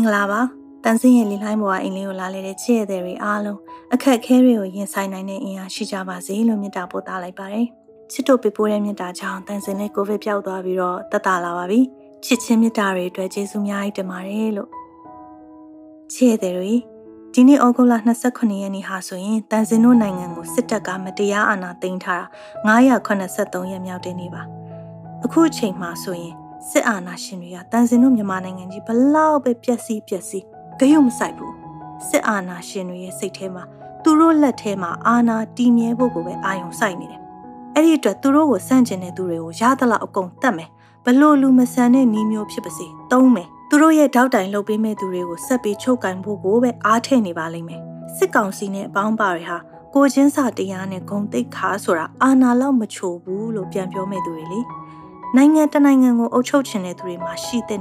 င်္ဂလာပါတန်စင်းရဲ့လေလိုင်းပေါ်ကအင်လေးကိုလာလေတဲ့ချစ်ရတဲ့တွေအားလုံးအခက်ခဲတွေကိုရင်ဆိုင်နိုင်တဲ့အင်အားရှိကြပါစေလို့မြတ်တာပို့သားလိုက်ပါတယ်ချစ်တို့ပြပိုးတဲ့မြတ်တာကြောင့်တန်စင်းလေးကိုဗစ်ပြောက်သွားပြီးတော့တက်တာလာပါပြီချစ်ချင်းမြတ်တာတွေအတွက်ကျေးဇူးများကြီးတင်ပါတယ်လို့ချစ်ရတဲ့တွေဒီနေ့ဩဂုတ်လ29ရက်နေ့ဟာဆိုရင်တန်စင်တို့နိုင်ငံကိုစစ်တပ်ကမတရားအာဏာသိမ်းထားတာ983ရက်မြောက်တဲ့နေ့ပါအခုအချိန်မှာဆိုရင် စစ်အာဏာရှင်တွေကတန်စင်တို့မြန်မာနိုင်ငံကြီးဘလောက်ပဲပျက်စီးပျက်စီးဂရုမစိုက်ဘူးစစ်အာဏာရှင်တွေရဲ့စိတ်ထဲမှာသူတို့လက်ထဲမှာအာဏာတည်မြဲဖို့ကိုပဲအာရုံစိုက်နေတယ်အဲ့ဒီအတွက်သူတို့ကိုစန့်ကျင်တဲ့သူတွေကိုရသလောက်အကုန်တတ်မယ်ဘလို့လူမဆန်တဲ့နီးမျိုးဖြစ်ပါစေသုံးမယ်သူတို့ရဲ့တောက်တိုင်လှုပ်ပေးမဲ့သူတွေကိုဆက်ပြီးချုပ်ကင်ဖို့ကိုပဲအားထည့်နေပါလိမ့်မယ်စစ်ကောင်စီနဲ့အပေါင်းပါတွေဟာကိုချင်းစာတရားနဲ့ဂုံတိတ်ခါဆိုတာအာနာလောက်မချိုဘူးလို့ပြန်ပြောမဲ့သူတွေလေ နိုင်ငံတနိုင်ငံကိုအုပ်ချုပ်ချင်တဲ့သူတွေမှာရှိတဲ့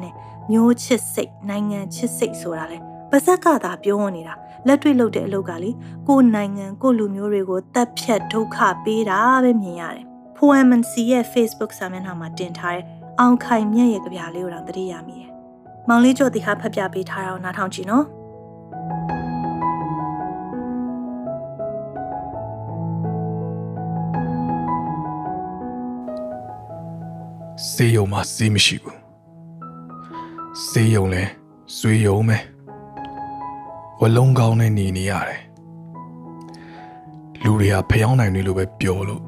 မျိုးချစ်စိတ်နိုင်ငံချစ်စိတ်ဆိုတာလေပါဇက်ကသာပြောနေတာလက်တွေ့လုပ်တဲ့အလုပ်ကလေကိုနိုင်ငံကိုလူမျိုးတွေကိုတပ်ဖြတ်ဒုက္ခပေးတာပဲမြင်ရတယ်။ FOMC ရဲ့ Facebook စာမျက်နှာမှာတင်ထားတဲ့အောင်ခိုင်မြတ်ရဲ့ကြပြလေးကိုတော့သတိရမိတယ်။မောင်လေးကျော်တီဟာဖတ်ပြပေးထားတာကိုနားထောင်ကြည့်နော်။ စေးယုံမှာစေးမရှိဘူးစေးယုံလဲဆွေးယုံပဲဝလုံးကောင်းနဲ့နေနေရတယ်လူတွေကဖျောင်းနိုင်တယ်လို့ပဲပြောလို့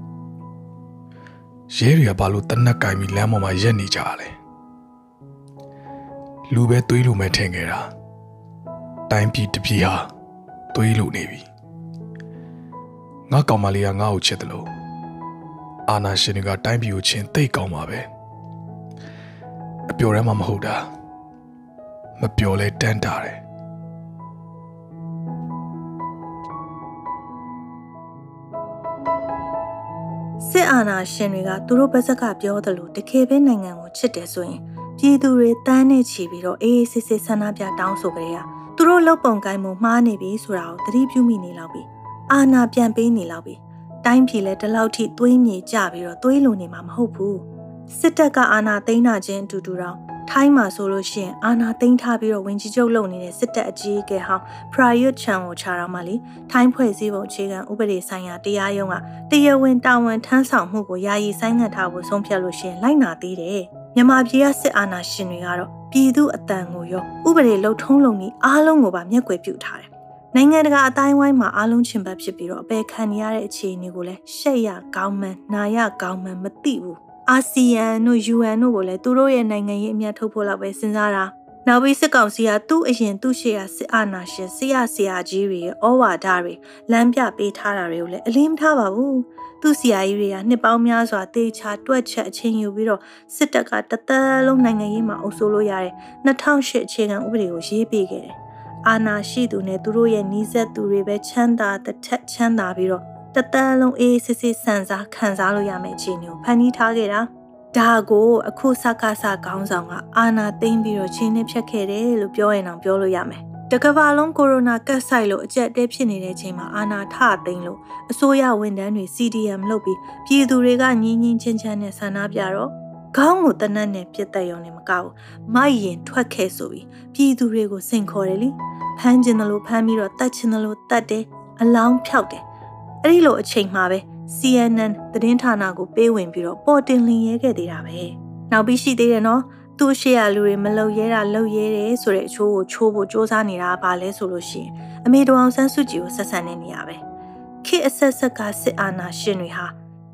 ရဲတွေကဘာလို့တနက်ကင်ပြီးလမ်းပေါ်မှာရက်နေကြရလဲလူပဲသွေးလို့မဲ့ထင်ခဲ့တာတိုင်းပြည်တပြည်ဟာသွေးလို့နေပြီငါကောင်မလေးကငါ့ကိုချစ်တယ်လို့အာနာရှင်တွေကတိုင်းပြည်ကိုချင်းတိတ်ကောင်းပါပဲ အပျော်ရဲမှမဟုတ်တာမပျော်လဲတန်းတာတယ်စစ်အာဏာရှင်တွေကသူတို့ဘက်ကပြောသလိုတကယ်ပဲနိုင်ငံကိုချစ်တယ်ဆိုရင်ပြည်သူတွေတန်းနဲ့ချီပြီးတော့အေးအေးဆေးဆေးဆန္ဒပြတောင်းဆိုကြရသူတို့လောက်ပုံကိုင်းမှုမှားနေပြီဆိုတာကိုသတိပြုမိနေလောက်ပြီအာဏာပြန်ပေးနေလောက်ပြီတိုင်းပြည်လည်းဒီလောက်ထိသွေးမြေကြပြီးတော့သွေးလုံနေမှာမဟုတ်ဘူး စစ်တပ်ကအာဏာသိမ်းတာချင်းအတူတူတော့ထိုင်းမှာဆိုလို့ရှိရင်အာနာသိမ်းထားပြီးတော့ဝင်ကြီးချုပ်လုပ်နေတဲ့စစ်တပ်အကြီးအကဲဟောင်းပရာယွတ်ချန်ကိုခြာတော့မှလေထိုင်းဖွဲ့စည်းပုံအခြေခံဥပဒေဆိုင်ရာတရားရုံးကတရားဝင်တာဝန်ထမ်းဆောင်မှုကိုယာယီဆိုင်းငံ့ထားဖို့ဆုံးဖြတ်လို့ရှိရင်လိုက်နာသေးတယ်မြန်မာပြည်ကစစ်အာဏာရှင်တွေကတော့ပြည်သူအတန်ကိုရောဥပဒေလုံထုံးလုံကြီးအားလုံးကိုပါမျက်ကွယ်ပြုထားတယ်နိုင်ငံတကာအတိုင်းဝိုင်းမှာအားလုံးချင်ပတ်ဖြစ်ပြီးတော့အပေခံရတဲ့အခြေအနေကိုလည်းရှက်ရကောင်းမှန်နာရကောင်းမှန်မသိဘူး အာဆီယံတို့ UN တို့ကိုလည်းသူတို့ရဲ့နိုင်ငံရေးအမြတ်ထုတ်ဖို့လောက်ပဲစဉ်းစားတာနောက်ပြီးစစ်ကောင်စီကသူ့အရင်သူ့ရှေ့ကစစ်အာဏာရှင်ဆရာဆရာကြီးတွေရဲ့ဩဝါဒတွေလမ်းပြပေးထားတာတွေကိုလည်းအလင်းမထားပါဘူးသူ့ဆရာကြီးတွေကနှစ်ပေါင်းများစွာတေချာတွက်ချက်အချင်းယူပြီးတော့စစ်တပ်ကတသက်လုံးနိုင်ငံရေးမှာအုပ်စိုးလို့ရတဲ့2008အခြေခံဥပဒေကိုရေးပေးခဲ့တယ်အာဏာရှိသူနဲ့သူတို့ရဲ့နှီးဆက်သူတွေပဲချမ်းသာတစ်ထက်ချမ်းသာပြီးတော့ တတန်းလုံးအေးစစ်စစ်ဆန်စားခံစားလို့ရမယ့်အခြေအနေကိုဖန်တီးထားခဲ့တာဒါကိုအခုစကားစခေါင်းဆောင်ကအာနာသိမ့်ပြီးတော့ချင်းနဲ့ဖြတ်ခဲ့တယ်လို့ပြောရင်တော့ပြောလို့ရမယ်တကဘာလုံးကိုရိုနာကတ်ဆိုင်လို့အကျက်တဲဖြစ်နေတဲ့အချိန်မှာအာနာထသိမ့်လို့အစိုးရဝန်ထမ်းတွေ CDM လုပ်ပြီးပြည်သူတွေကညင်းညင်းချင်းချမ်းနဲ့ဆန္ဒပြတော့ခေါင်းကိုတနတ်နဲ့ပြစ်တက်ရုံနဲ့မကဘူးမိုက်ရင်ထွက်ခဲ့ဆိုပြီးပြည်သူတွေကိုစင်ခေါ်တယ်လीဖမ်းကျင်တယ်လို့ဖမ်းပြီးတော့တတ်ချင်တယ်လို့တတ်တယ်အလောင်းဖြောက်တယ် အဲ့ဒီလိုအချိန်မှာပဲ CNN သတင်းဌာနကိုပေးဝင်ပြီးတော့ပေါ်တင်လင်ရဲခဲ့သေးတာပဲနောက်ပြီးရှိသေးတယ်နော်သူ့ရှေ့ရလူတွေမလုံရဲတာလုံရဲတယ်ဆိုတဲ့အချိုးကိုချိုးဖို့စ조사နေတာပါလဲဆိုလို့ရှိရင်အမေတော်အောင်ဆန်းစုကြည်ကိုဆက်ဆံနေနေရပဲခေအဆက်ဆက်ကစစ်အာဏာရှင်တွေဟာ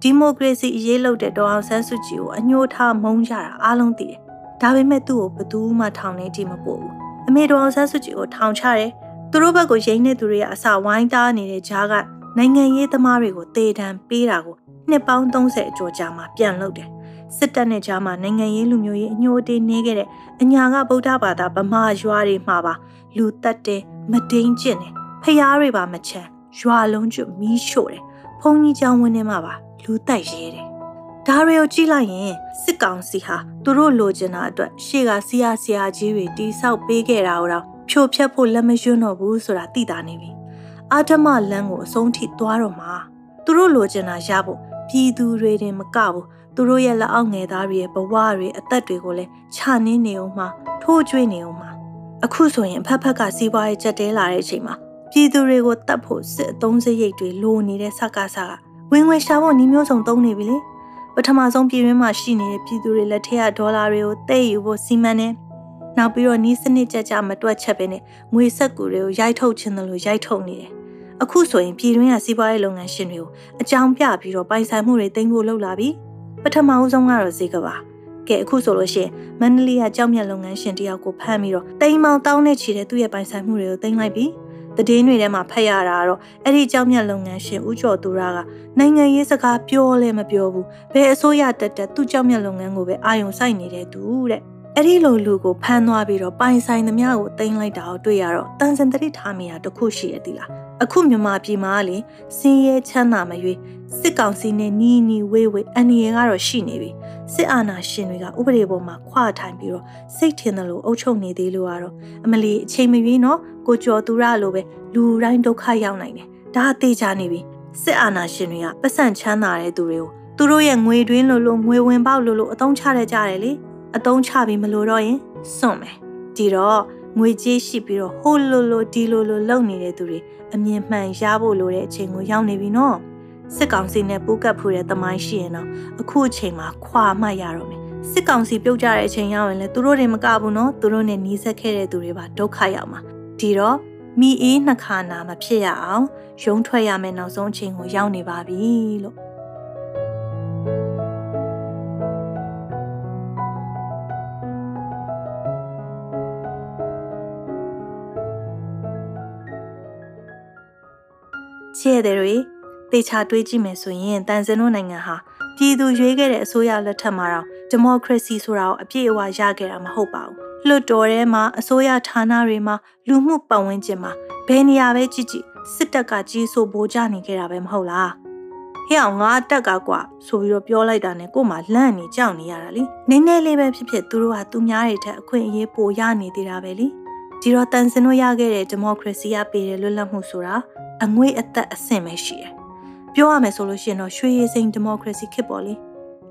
ဒီမိုကရေစီအရေးလုပ်တဲ့တော်အောင်ဆန်းစုကြည်ကိုအညှိုးထားမုန်းကြတာအားလုံးသိတယ်ဒါပေမဲ့သူ့ကိုဘယ်သူမှထောင်နေတိမပို့ဘူးအမေတော်အောင်ဆန်းစုကြည်ကိုထောင်ချတယ်သူတို့ဘက်ကိုရိမ့်နေသူတွေကအစဝိုင်းသားနေတဲ့ဂျားက နိုင်ငံရေးသမားတွေကိုတေတံပေးတာကိုနှစ်ပေါင်း30အကျော်ကြာမှပြန်လုပ်တယ်စစ်တပ်နဲ့ကြားမှာနိုင်ငံရေးလူမျိုးရေးအညှို့အတေးနေခဲ့တဲ့အညာကဗုဒ္ဓဘာသာဗမာရွာတွေမှာပါလူတက်တယ်မဒိန်ကျင့်တယ်ဖျားတွေပါမချမ်းရွာလုံးကျွမီးရှို့တယ်ဘုံကြီးကျောင်းဝင်းထဲမှာပါလူတိုက်ရဲတယ်ဒါတွေကိုကြည့်လိုက်ရင်စစ်ကောင်စီဟာသူတို့လိုချင်တာအတွက်ရှေ့ကစီယာစီယာကြီးတွေတိဆောက်ပေးခဲ့တာတော့ဖြိုဖျက်ဖို့လက်မရွံ့တော့ဘူးဆိုတာသိတာနေပြီ အာဓမလမ်းကိုအဆုံးထိသွားတော့မှာသူတို့လိုချင်တာရဖို့ပြည်သူတွေတင်မကဘူးသူတို့ရဲ့လက်အောက်ငယ်သားတွေရဲ့ဘဝတွေအသက်တွေကိုလည်းခြာနှင်းနေအောင်မှာထိုးကျွေးနေအောင်မှာအခုဆိုရင်အဖက်ဖက်ကစီးပွားရေးကြက်တဲလာတဲ့အချိန်မှာပြည်သူတွေကိုတတ်ဖို့စစ်အုံးစရိတ်တွေလိုနေတဲ့စကားစားကဝင်ငွေရှာဖို့နှီးမျိုးစုံသုံးနေပြီလေပထမဆုံးပြည်တွင်းမှာရှိနေတဲ့ပြည်သူတွေလက်ထက်ကဒေါ်လာတွေကိုတဲ့ယူဖို့စီမံနေနောက်ပြီးတော့နီးစနစ်ကြကြမတွက်ချက်ပဲနဲ့ငွေဆက်ကူတွေကိုရိုက်ထုတ်ခြင်းတယ်လို့ရိုက်ထုတ်နေတယ် အခုဆိုရင်ပြည်တွင်းကစီးပွားရေးလုပ်ငန်းရှင်တွေကိုအကြောင်းပြပြီးတော့ပိုင်ဆိုင်မှုတွေတင်ဖို့လုပ်လာပြီပထမအဆုံးကတော့ဈေးကပါကဲအခုဆိုလို့ရှိရင်မန္တလေးကကြောက်မြတ်လုပ်ငန်းရှင်တယောက်ကိုဖမ်းပြီးတော့တိမ်မောင်တောင်းနေချီတဲ့သူ့ရဲ့ပိုင်ဆိုင်မှုတွေကိုတင်လိုက်ပြီးတည်င်းတွေထဲမှာဖတ်ရတာတော့အဲ့ဒီကြောက်မြတ်လုပ်ငန်းရှင်ဦးကျော်သူရကနိုင်ငံရေးစကားပြောလဲမပြောဘူးဘယ်အစိုးရတက်တက်သူ့ကြောက်မြတ်လုပ်ငန်းကိုပဲအာယုံစိုက်နေတဲ့သူတဲ့အဲ့ဒီလိုလူကိုဖမ်းသွားပြီးတော့ပိုင်ဆိုင်သမျှကိုတင်လိုက်တာကိုတွေ့ရတော့တန်စင်တတိထားမိတာတခုရှိရသီလား အခုမြန်မာပြည်မှာလေစင်းရဲချမ်းသာမရွေးစစ်ကောင်စီနဲ့နီးနီးဝေးဝေးအန်ရီကတော့ရှိနေပြီစစ်အာဏာရှင်တွေကဥပဒေပေါ်မှာခွာထိုင်ပြီးတော့စိတ်ထင်တယ်လို့အုပ်ချုပ်နေသေးလို့ကတော့အမလီအချိန်မရွေးနော်ကိုကျော်သူရလိုပဲလူတိုင်းဒုက္ခရောက်နိုင်တယ်ဒါအသေးချနေပြီစစ်အာဏာရှင်တွေကပတ်စံချမ်းသာတဲ့သူတွေကိုသူတို့ရဲ့ငွေတွင်းလို့လို့ငွေဝင်ပေါက်လို့လို့အတုံးချရကြတယ်လေအတုံးချပြီးမလို့တော့ရင်စွန့်မယ်ဒီတော့ ငွေကြေးရှိပြီးတော့ဟိုလိုလိုဒီလိုလိုလုပ်နေတဲ့သူတွေအမြင်မှန်ရဖို့လိုတဲ့အချိန်ကိုရောက်နေပြီနော်စစ်ကောင်စီနဲ့ပူးကပ်ဖူးတဲ့သမိုင်းရှိရင်တော့အခုအချိန်မှာခွာမှရတော့မယ်စစ်ကောင်စီပြုတ်ကြတဲ့အချိန်ရောက်ရင်လည်းသူတို့တွေမကဘူးနော်သူတို့နဲ့နီးစပ်ခဲ့တဲ့သူတွေပါဒုက္ခရောက်မှာဒီတော့မိအေးနှခါနာမဖြစ်ရအောင်ရုံးထွက်ရမယ်နောက်ဆုံးအချိန်ကိုရောက်နေပါပြီလို့ ရတဲ့တွေတေချာတွေးကြည့်မယ်ဆိုရင်တန်ဇန်တို့နိုင်ငံဟာပြည်သူရွေးခဲ့တဲ့အစိုးရလက်ထက်မှာတော့ဒီမိုကရေစီဆိုတာကိုအပြည့်အဝရခဲ့တာမဟုတ်ပါဘူးလွတ်တော်ထဲမှာအစိုးရဌာနတွေမှာလူမှုပတ်ဝန်းကျင်မှာဘယ်နေရာပဲကြည့်ကြည့်စစ်တပ်ကကြီးစိုးပိုးကြနေခဲ့တာပဲမဟုတ်လားဟဲ့အောင်ငါတက်ကကွာဆိုပြီးတော့ပြောလိုက်တာနဲ့ကို့မှာလန့်နေကြောက်နေရတာလीနည်းနည်းလေးပဲဖြစ်ဖြစ်သူတို့ကသူများတွေထက်အခွင့်အရေးပိုရနေသေးတာပဲလी ဒီတော့တန်စင်တို့ရခဲ့တဲ့ဒီမိုကရေစီကပေးတဲ့လွတ်လပ်မှုဆိုတာအငွေ့အသက်အဆင့်ပဲရှိတယ်ပြောရမယ်ဆိုလို့ရှိရင်တော့ရွှေရည်စိန်ဒီမိုကရေစီခေတ်ပေါ့လေ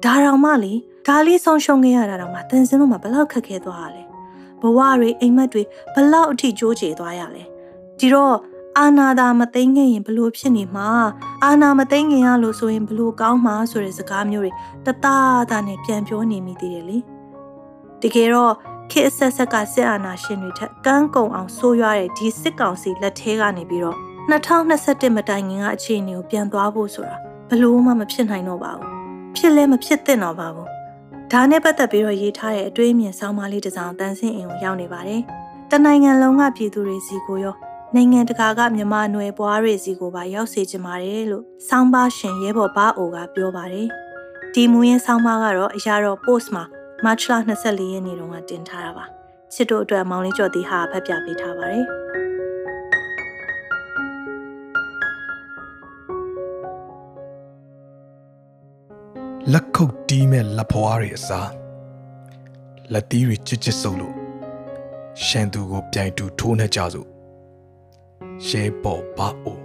ဒါတောင်မှလေဒါလေးဆုံးရှုံးခဲ့ရတာတောင်မှတန်စင်တို့မှာဘလောက်ခက်ခဲသွားရလဲဘဝတွေအိမ်မက်တွေဘလောက်အထိကြိုးချေသွားရလဲဒီတော့အာနာသာမသိငင်ရင်ဘလို့ဖြစ်နေမှာအာနာမသိငင်ရလို့ဆိုရင်ဘလို့ကောင်းမှာဆိုတဲ့စကားမျိုးတွေတသားသားနဲ့ပြန်ပြောနေမိသေးတယ်လေတကယ်တော့ ခေတ်ဆက်ဆက်ကစစ်အာဏာရှင်တွေထက်ကန်းကုံအောင်ဆိုးရွားတဲ့ဒီစစ်ကောင်စီလက်ထဲကနေပြီးတော့2021မတိုင်ခင်ကအခြေအနေကိုပြန်သွားဖို့ဆိုတာဘလို့မှမဖြစ်နိုင်တော့ပါဘူးဖြစ်လဲမဖြစ်သင့်တော့ပါဘူးဒါနဲ့ပတ်သက်ပြီးတော့ရေးထားတဲ့အတွေးအမြင်ဆောင်းပါးလေးတစ်စောင်တန်းစင်းအင်ကိုရောက်နေပါတယ်တနိုင်ငံလုံးကပြည်သူတွေစီကိုရောနိုင်ငံတကာကမြန်မာနွယ်ပွားတွေစီကိုပါရောက်စေချင်ပါတယ်လို့ဆောင်းပါးရှင်ရဲဘော်ဘာအိုကပြောပါတယ်ဒီမူရင်းဆောင်းပါးကတော့အရာတော် post မှာ မတ်လ24ရက်နေ့တုန်းကတင်ထားတာပါချစ်တို့အတွက်မောင်လေးကျော်တီဟာဖတ်ပြပေးထားပါတယ်လက်ခုပ်တီးမဲ့လက်ဖွားတွေအစားလက်သီးတွေချစ်ချစ်ဆုပ်လို့ရှန်သူကိုပြိုင်တူထိုးနှက်ကြစို့ရဲပေါ်ပါအို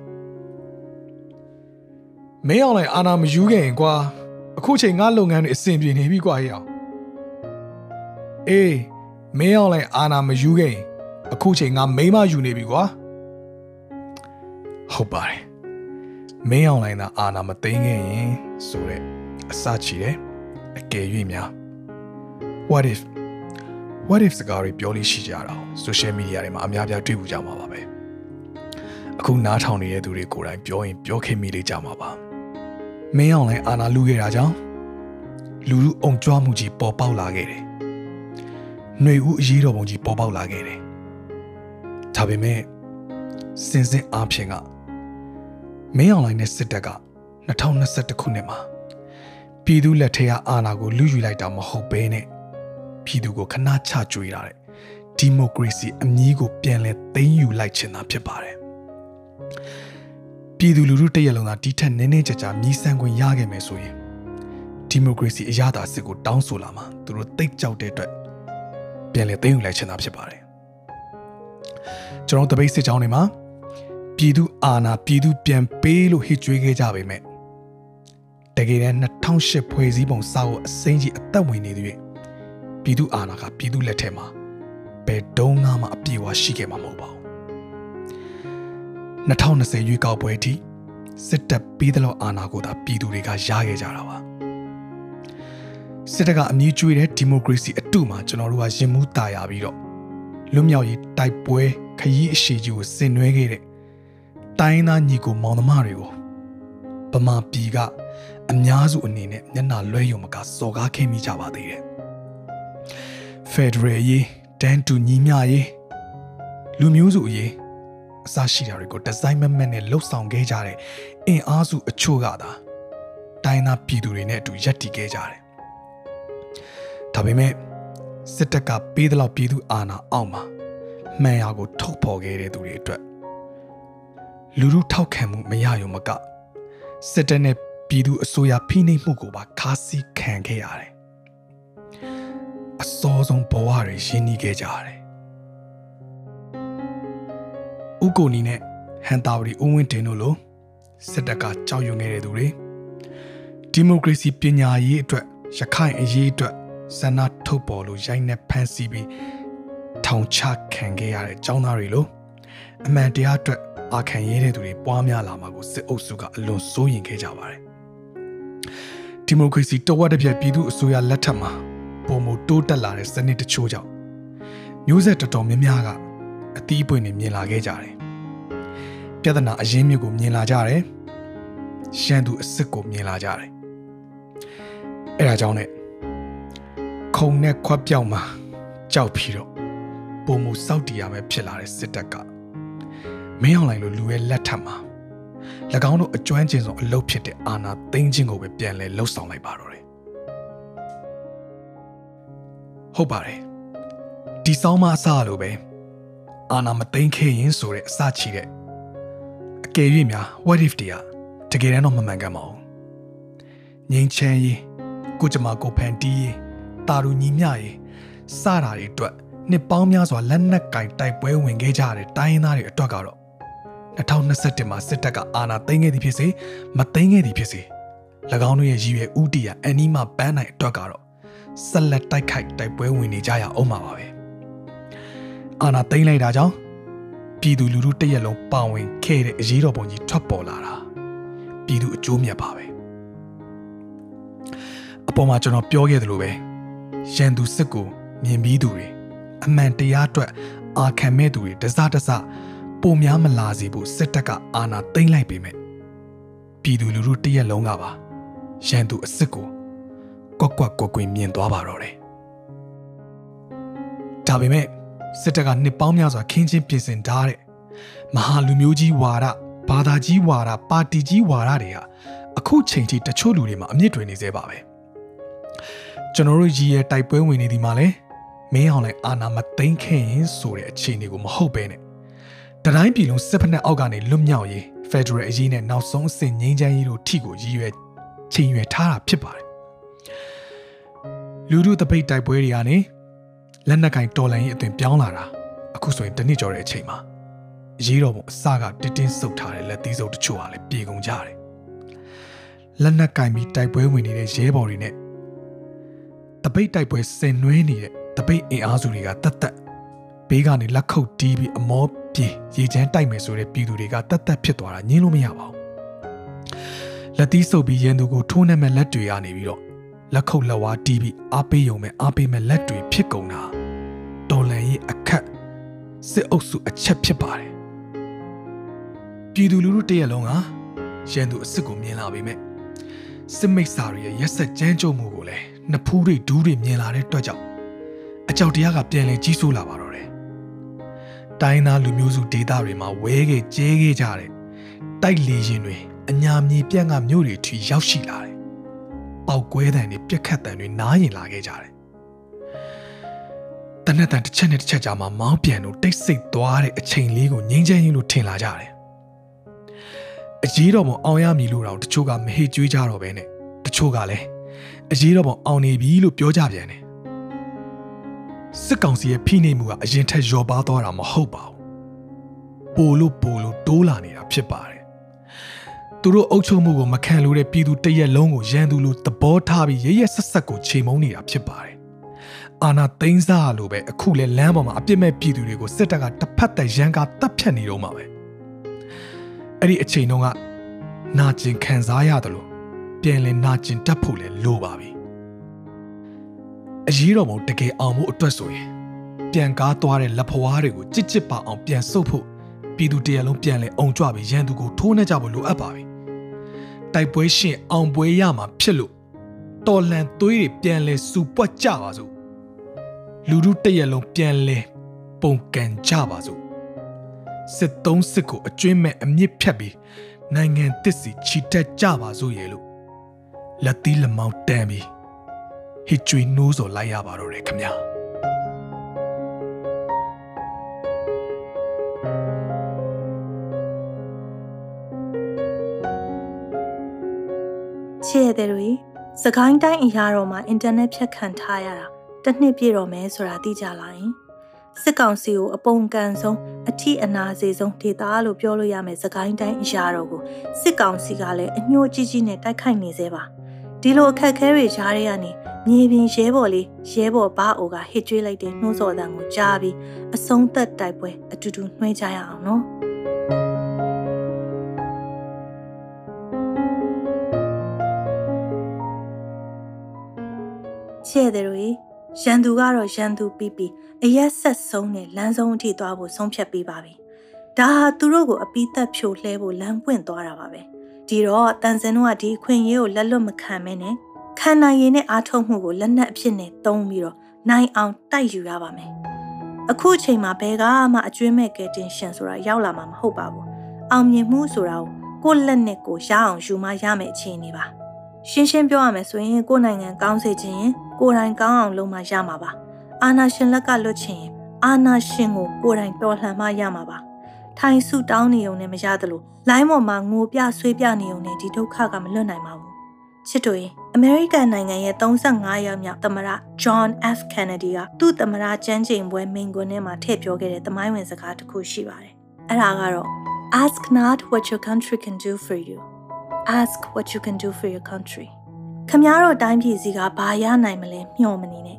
မင်းအောင်လိုက်အာနာမယူခဲ့ရင်ကွာအခုချိန်ငါလုပ်ငန်းတွေအဆင်ပြေနေပြီကွာဟဲ့အောင် အေးမင်းအောင်လိုက်အာနာမယူခဲ့ရင်အခုချိန်ငါမိမယူနေပြီကွာဟုတ်ပါတယ်မင်းအောင်လိုက်သာအာနာမသိမ်းခဲ့ရင်ဆိုတဲ့အစချီတယ်အကယ်၍များ what if what if စကားတွေပြောလို့ရှိကြတာ social media တွေမှာအများပြတွေ့ဘူးကြမှာပါပဲအခုနားထောင်နေတဲ့သူတွေကိုယ်တိုင်ပြောရင်ပြောခင်မိလေးကြမှာပါမင်းအောင်လည်းအာနာလူခဲ့တာကြောင့်လူလူအုံကြွားမှုကြီးပေါ်ပေါက်လာခဲ့တယ် ຫນွေဦးအရေးတော်ပုံကြီးပေါ်ပေါက်လာခဲ့တယ်ဒါပေမဲ့စင်စင်အားဖြင့်ကမင်းအောင်လိုင်းနဲ့စစ်တပ်က2021ခုနှစ်မှာပြည်သူလက်ထက်အာဏာကိုလူယူလိုက်တာမဟုတ်ဘဲနဲ့ပြည်သူကိုခဏချကြွေးတာတဲ့ဒီမိုကရေစီအမည်ကိုပြန်လဲသိမ်းယူလိုက်ခြင်းသာဖြစ်ပါတယ်ပြည်သူလူထုတရက်လုံးသာဒီထက်နည်းနည်းကြကြမြည်ဆန်းခွင့်ရခဲ့မယ်ဆိုရင်ဒီမိုကရေစီအရသာစစ်ကိုတောင်းဆိုလာမှာသူတို့တိတ်ကြောက်တဲ့အတွက် ပြန်လဲသိမ်းယူလိုက်ခြင်းသာဖြစ်ပါတယ်ကျွန်တော်တပိတ်စစ်ကြောင်းတွေမှာပြည်သူအာဏာပြည်သူပြန်ပေးလို့ဟစ်ကြွေးခဲ့ကြပေမဲ့တကယ်တမ်း2008ဖွဲ့စည်းပုံစာအုပ်အစိမ်းကြီးအသက်ဝင်နေသည်ပြည်သူအာဏာကပြည်သူလက်ထက်မှာဘယ်တုန်းမှအပြေအဝရှိခဲ့မှာမဟုတ်ပါဘူး2020ရွေးကောက်ပွဲအထိစစ်တပ်ပြီးသလောက်အာဏာကိုသာပြည်သူတွေကရခဲ့ကြတာပါ စစ်တပ်ကအမြင့်ကျွေးတဲ့ဒီမိုကရေစီအတုမှာကျွန်တော်တို့ကရင်မှုတာယာပြီးတော့လွတ်မြောက်ရေးတိုက်ပွဲခရီးအရှိကြီးကိုဆင်နွှဲခဲ့တဲ့တိုင်းသားညီကိုမောင်နှမတွေကိုဗမာပြည်ကအများစုအနေနဲ့မျက်နှာလွှဲယုံမကစော်ကားခဲ့မိကြပါသေးတယ်ဖက်ဒရယ်ရေးတန်တူညီမျှရေးလူမျိုးစုအရေးအစရှိတာတွေကိုဒီဇိုင်းမမက်နဲ့လှုပ်ဆောင်ခဲ့ကြတဲ့အင်အားစုအချို့ကသာတိုင်းသားပြည်သူတွေနဲ့အတူရပ်တည်ခဲ့ကြတယ်။ ဒါပေမဲ့စစ်တပ်ကပေးသလောက်ပြည်သူအာဏာအောက်မှာမှန်ရာကိုထုတ်ဖော်ခဲ့တဲ့သူတွေအတွက်လူလူထောက်ခံမှုမရရုံမကစစ်တပ်နဲ့ပြည်သူအစိုးရဖိနှိပ်မှုကိုပါခါးစီးခံခဲ့ရတယ်။အစောဆုံးဘဝတွေရင်းနှီးခဲ့ကြရတယ်ဥကိုနီနဲ့ဟန်တာဝရီဦးဝင်းတင်တို့လိုစစ်တပ်ကကြောက်ရွံ့နေတဲ့သူတွေဒီမိုကရေစီပညာရေးအတွက်ရခိုင်အရေးအတွက် ဆန္ဒထုတ်ပေါ်လို့ရိုက်နှက်ဖန်ဆီးပြီးထောင်ချခံခဲ့ရတဲ့ចောင်းသားတွေလိုအမှန်တရားအတွက်အာခံရတဲ့သူတွေပွားများလာမှာကိုစစ်အုပ်စုကအလွန်စိုးရင်ခဲ့ကြပါတယ်ဒီမိုကရေစီတဝက်တစ်ပြက်ပြည်သူအစိုးရလက်ထက်မှာပုံမတိုးတက်လာတဲ့စနစ်တချို့ကြောင့်မျိုးဆက်တော်တော်များများကအသီးပွင့်နေမြင်လာခဲ့ကြတယ်ပြဿနာအရင်းမြစ်ကိုမြင်လာကြတယ်ရှမ်းသူအစ်စ်ကိုမြင်လာကြတယ်အဲဒါကြောင့် ਨੇ ခုံနဲ့ခွက်ပြောက်မှာကြောက်ပြီးတော့ပုံမှုစောက်တီရမယ်ဖြစ်လာတဲ့စစ်တပ်ကမင်းအောင်လိုင်လိုလူရဲ့လက်ထက်မှာ၎င်းတို့အကျွမ်းကျင်ဆုံးအလုပ်ဖြစ်တဲ့အာနာသိန်းချင်းကိုပဲပြန်လဲလှုပ်ဆောင်လိုက်ပါတော့တယ်ဟုတ်ပါတယ်ဒီဆောင်မအစလိုပဲအာနာမသိန်းခဲ့ရင်ဆိုတဲ့အစချီတဲ့အကယ်၍များ what if တရားတကယ်တော့မမှန်ကန်ပါဘူးငိမ့်ချမ်းရေးကိုကြမှာကိုဖန်တီးရေး တာရူညီမျှရေးစတာတွေအတွက်နှစ်ပေါင်းများစွာလက်နက်ကင်တိုက်ပွဲဝင်ခဲ့ကြတဲ့တိုင်းရင်းသားတွေအတွက်ကတော့2021မှာစစ်တပ်ကအာဏာသိမ်းခဲ့သည်ဖြစ်စေမသိမ်းခဲ့သည်ဖြစ်စေ၎င်းတို့ရဲ့ရည်ရွယ်ဥတီယာအန်နီမာပန်းနိုင်အတွက်ကတော့ဆက်လက်တိုက်ခိုက်တိုက်ပွဲဝင်နေကြရအောင်ပါပဲအာဏာသိမ်းလိုက်တာကြောင့်ပြည်သူလူထုတရက်လုံးပါဝင်ခဲ့တဲ့အရေးတော်ပုံကြီးထွက်ပေါ်လာတာပြည်သူအကျိုးမြတ်ပါပဲအပေါ်မှာကျွန်တော်ပြောခဲ့သလိုပဲ ရန်သူစစ်ကိုမြင်ပြီးသူတွေအမှန်တရားအတွက်အာခံမဲ့သူတွေတစတစပုံများမလာစေဖို့စစ်တပ်ကအာဏာသိမ်းလိုက်ပေမဲ့ပြည်သူလူထုတရက်လုံးကပါရန်သူအစ်စ်ကိုကွက်ကွက်ကွက်ကွင်းမြင်သွားပါတော့တယ်ဒါပေမဲ့စစ်တပ်ကနှစ်ပေါင်းများစွာခင်းချင်းပြင်ဆင်ထားတဲ့မဟာလူမျိုးကြီးဝါဒဘာသာကြီးဝါဒပါတီကြီးဝါဒတွေဟာအခုချိန်ထိတချို့လူတွေမှာအမြင့်တွင်နေသေးပါပဲ ကျွန်တော်တို့ကြီးရဲ့တိုက်ပွဲဝင်နေဒီမှာလဲမင်းအောင်လည်းအာနာမသိမ့်ခဲ့ရင်ဆိုတဲ့အခြေအနေကိုမဟုတ်ပဲနဲ့တတိုင်းပြည်လုံးစစ်ဖက်နဲ့အောက်ကနေလွတ်မြောက်ရေးဖက်ဒရယ်အရေးနဲ့နောက်ဆုံးအဆင့်ငြိမ်းချမ်းရေးတို့ထိကိုရည်ရွယ်ချိန်ရွယ်ထားတာဖြစ်ပါတယ်လူတို့တပိတ်တိုက်ပွဲတွေကနေလက်နက်ကင်တော်လန်ရေးအသွင်ပြောင်းလာတာအခုဆိုရင်တနစ်ကျော်တဲ့အချိန်မှာရေးတော်ပုံအစကတင်းတင်းဆုပ်ထားတဲ့လက်သီးစုပ်တချို့ဟာလည်းပြေကုန်ကြတယ်လက်နက်ကင်ပြီးတိုက်ပွဲဝင်နေတဲ့ရဲဘော်တွေနဲ့ တပိတ်တိုက်ပွဲဆင်နွှဲနေတဲ့တပိတ်အင်အားစုတွေကတတ်တက်ဘေးကနေလက်ခုပ်တီးပြီးအမောပြေရေချမ်းတိုက်မယ်ဆိုတဲ့ပြည်သူတွေကတတ်တက်ဖြစ်သွားတာညင်းလို့မရပါဘူးလက်သီးဆုပ်ပြီးရန်သူကိုထိုးနှက်မဲ့လက်တွေကနေပြီးတော့လက်ခုပ်လက်ဝါးတီးပြီးအားပေးယုံမဲ့အားပေးမဲ့လက်တွေဖြစ်ကုန်တာတော်လန်ရေးအခက်စစ်အုပ်စုအချက်ဖြစ်ပါတယ်ပြည်သူလူထုတရက်လုံးကရန်သူအစ်စ်ကိုမြင်လာပေမဲ့စစ်မိတ်စာတွေရဲ့ရက်ဆက်ကြမ်းကြုတ်မှုကိုလည်း နှစ်ဖူးတွေဒူးတွေမြင်လာတဲ့အတွက်ကြောင့်အကြောက်တရားကပြန်လည်ကြီးစိုးလာပါတော့တယ်တိုင်းသားလူမျိုးစုဒေသတွေမှာဝဲခဲ့ကျဲခဲ့ကြတဲ့တိုက်လေရင်တွေအညာမြေပြန့်ကမြို့တွေထိရောက်ရှိလာတယ်ပေါက်ကွဲတံတွေပြက်ခတ်တံတွေနားရင်လာခဲ့ကြတယ်တနက်တန်တစ်ချက်နဲ့တစ်ချက်ကြာမှမောင်းပြန်လို့တိတ်ဆိတ်သွားတဲ့အချိန်လေးကိုငိမ့်ချမ်းရင်လို့ထင်လာကြတယ်အကြီးတော်ပုံအောင်ရမည်လို့တော့တချို့ကမဟေ့ကြွေးကြတော့ပဲနဲ့တချို့ကလည်း အရေးတော်ပုံအောင်နေပြီလို့ပြောကြပြန်တယ်စစ်ကောင်စီရဲ့ဖိနှိပ်မှုကအရင်ထက်လျော့ပါသွားတာမဟုတ်ပါဘူးပိုလို့ပိုလို့တိုးလာနေတာဖြစ်ပါတယ်သူတို့အုပ်ချုပ်မှုကိုမခံလို့တဲ့ပြည်သူတရက်လုံးကိုရန်သူလိုသဘောထားပြီးရရဆက်ဆက်ကိုချိန်မုံနေတာဖြစ်ပါတယ်အာနာသိန်းစားလိုပဲအခုလဲလမ်းပေါ်မှာအပြစ်မဲ့ပြည်သူတွေကိုစစ်တပ်ကတစ်ဖက်သက်ရန်ကာတပ်ဖြတ်နေတော့မှာပဲအဲ့ဒီအချိန်တုန်းကနာကျင်ခံစားရတယ်လို့ ပြန်လဲနာကျင်တတ်ဖို့လဲလိုပါပြီအရေးတော်ပုံတကယ်အောင်မှုအတွက်ဆိုရင်ပြန်ကားသွားတဲ့လက်ဖွားတွေကိုကြစ်ကြစ်ပါအောင်ပြန်ဆုပ်ဖို့ပြည်သူတရလုံးပြန်လဲအုံကြွပြီးရန်သူကိုထိုးနှက်ကြဖို့လိုအပ်ပါပြီတိုက်ပွဲရှင်အောင်ပွဲရမှာဖြစ်လို့တော်လန်သွေးတွေပြန်လဲစူပွက်ကြပါစို့လူတို့တရက်လုံးပြန်လဲပုံကန်ကြပါစို့စစ်သုံးစစ်ကိုအကျွင်းမဲ့အမြင့်ဖြတ်ပြီးနိုင်ငံတစ်စီချီတက်ကြပါစို့ရဲ့လို့ လက်သီးလက်မောင်းတန်းပြီးဟစ်ကျွေးနိုးစော်လိုက်ရပါတော့တယ်ခင်ဗျာချစ်ရတဲ့တွေစကိုင်းတိုင်းအရာတော်မှာအင်တာနက်ဖြတ်ခံထားရတာတစ်နှစ်ပြည့်တော့မယ်ဆိုတာသိကြလားယင်စစ်ကောင်စီကိုအပုံကန်ဆုံးအထီအနာစေဆုံးဒေသလို့ပြောလို့ရမယ်စကိုင်းတိုင်းအရာတော်ကိုစစ်ကောင်စီကလည်းအညှိုးကြီးကြီးနဲ့တိုက်ခိုက်နေသေးပါ ဒီလိုအခက်ခဲတွေကြားရကနေမြေပြင်ရဲဘော်လေးရဲဘော်ဘာအိုကဟစ်ကြွေးလိုက်တဲ့နှိုးစော်တန်ကိုကြားပြီးအဆုံးသက်တိုက်ပွဲအတူတူနှွှဲကြရအောင်နော်ချဲ့တယ်တွေရန်သူကတော့ရန်သူပြီးပြီးအရက်ဆက်ဆုံးနဲ့လမ်းဆုံးအထိသွားဖို့ဆုံးဖြတ်ပေးပါပြီဒါဟာသူတို့ကိုအပိသက်ဖြိုလှဲဖို့လမ်းပွင့်သွားတာပါပဲ ဒီတော့တန်စင်တို့ကဒီအခွင့်အရေးကိုလက်လွတ်မခံမဲနဲ့ခံနိုင်ရည်နဲ့အားထုတ်မှုကိုလက်နက်အဖြစ်နဲ့သုံးပြီးတော့နိုင်အောင်တိုက်ယူရပါမယ်အခုအချိန်မှာဘယ်ကမှအကျွေးမဲ့ကဲတင်ရှင်ဆိုတာရောက်လာမှာမဟုတ်ပါဘူးအောင်မြင်မှုဆိုတာကိုကိုယ့်လက်နဲ့ကိုရအောင်ယူမရမယ်အခြေအနေပါရှင်းရှင်းပြောရမယ်ဆိုရင်ကိုယ်နိုင်ငံကောင်းစေခြင်းရင်ကိုယ်တိုင်ကောင်းအောင်လုပ်မှရမှာပါအာနာရှင်လက်ကလွတ်ချင်အာနာရှင်ကိုကိုယ်တိုင်တော်လှန်မှရမှာပါ ထိုင်ဆူတောင်းနေုံနဲ့မရသလိုလိုင်းပေါ်မှာငိုပြဆွေးပြနေုံနဲ့ဒီဒုက္ခကမလွတ်နိုင်ပါဘူးချစ်တို့ရင်အမေရိကန်နိုင်ငံရဲ့35ရောက်မြောက်သမ္မတ John F Kennedy ကသူ့သမ္မတကျန်းကျင်ပွဲမိန့်ခွန်းထဲမှာထည့်ပြောခဲ့တဲ့သမိုင်းဝင်စကားတစ်ခုရှိပါတယ်အဲ့ဒါကတော့ Ask not what your country can do for you ask what you can do for your country ခမ ्या တို့တိုင်းပြည်စီကဘာရနိုင်မလဲမျှော်မနေနဲ့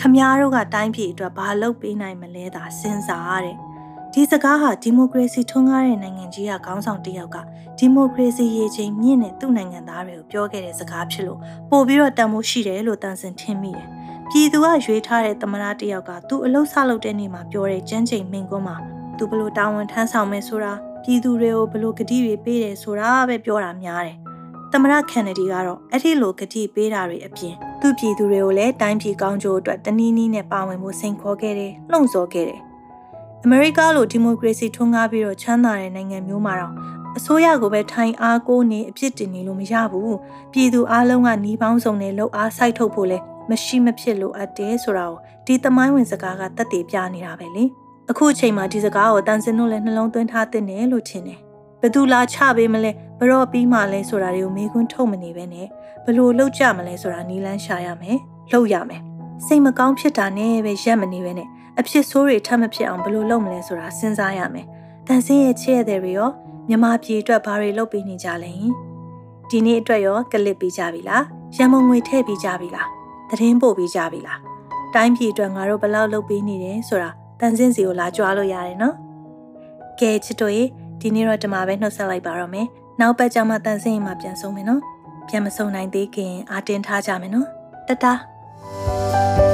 ခမ ्या တို့ကတိုင်းပြည်အတွက်ဘာလုပ်ပေးနိုင်မလဲသာစဉ်းစားတဲ့ ဒီစကားဟာဒီမိုကရေစီထွန်းကားတဲ့နိုင်ငံကြီးကခေါင်းဆောင်တစ်ယောက်ကဒီမိုကရေစီရေချိန်မြင့်တဲ့သူ့နိုင်ငံသားတွေကိုပြောခဲ့တဲ့စကားဖြစ်လို့ပို့ပြီးတော့တန်ဖိုးရှိတယ်လို့တန်စင်ထင်မိတယ်။ပြည်သူကရွေးထားတဲ့သမရတစ်ယောက်ကသူ့အလုပ်ဆလုပ်တဲ့နေ့မှာပြောတဲ့ကျန်းချိန်မိန်ကွန်းမှာသူဘလို့တာဝန်ထမ်းဆောင်မယ်ဆိုတာပြည်သူတွေကိုဘလို့ကတိတွေပေးတယ်ဆိုတာပဲပြောတာများတယ်။သမရကန်နဒီကတော့အဲ့ဒီလိုကတိပေးတာတွေအပြင်သူ့ပြည်သူတွေကိုလည်းတိုင်းပြည်ကောင်းကျိုးအတွက်တနည်းနည်းနဲ့ပါဝင်မှုစိန်ခေါ်ခဲ့တယ်၊လှုံ့ဆော်ခဲ့တယ်။ အမေရိကလိုဒီမိုကရေစီထွန်းကားပြီးတော့ချမ်းသာတဲ့နိုင်ငံမျိုးမှာတော့အစိုးရကိုပဲထိုင်အားကိုးနေအပြစ်တင်နေလို့မရဘူးပြည်သူအလုံးကနှီးပေါင်းစုံနဲ့လှုပ်အားစိုက်ထုတ်ဖို့လဲမရှိမဖြစ်လို့အပ်တယ်ဆိုတာကိုဒီသမိုင်းဝင်စကားကတက်တည်ပြနေတာပဲလေအခုအချိန်မှာဒီစကားကိုတန်စင်တို့လည်းနှလုံးသွင်းထားတဲ့နယ်လို့ထင်တယ်ဘသူလာချပေးမလဲဘရော့ပြီးမှလဲဆိုတာတွေကိုမေးခွန်းထုတ်မနေပဲနဲ့ဘလို့လှုပ်ကြမလဲဆိုတာနီလန်းရှာရမယ်လှုပ်ရမယ်စိတ်မကောင်းဖြစ်တာနဲ့ပဲရက်မနေပဲနဲ့ အဖြစ်ဆိုးတွေထပ်မဖြစ်အောင်ဘယ်လိုလုပ်မလဲဆိုတာစဉ်းစားရမယ်။တန်ဆင်းရဲ့ချစ်ရတဲ့တွေရောမြမပြေအတွက်ဘာတွေလုပ်ပေးနေကြလဲ။ဒီနေ့အတွက်ရောကလစ်ပေးကြပြီလား။ရံမုံငွေထည့်ပေးကြပြီလား။သတင်းပို့ပေးကြပြီလား။တိုင်းပြည်အတွက်ငါတို့ဘယ်လောက်လုပ်ပေးနေတယ်ဆိုတာတန်ဆင်းစီကိုလာကြွားလို့ရတယ်နော်။ကဲချစ်တို့ရေဒီနေ့တော့ဒီမှာပဲနှုတ်ဆက်လိုက်ပါတော့မယ်။နောက်ပတ်ကြမှာတန်ဆင်းရင်မှပြန်ဆုံးမယ်နော်။ပြန်မဆုံးနိုင်သေးခင်အာတင်ထားကြမယ်နော်။တတား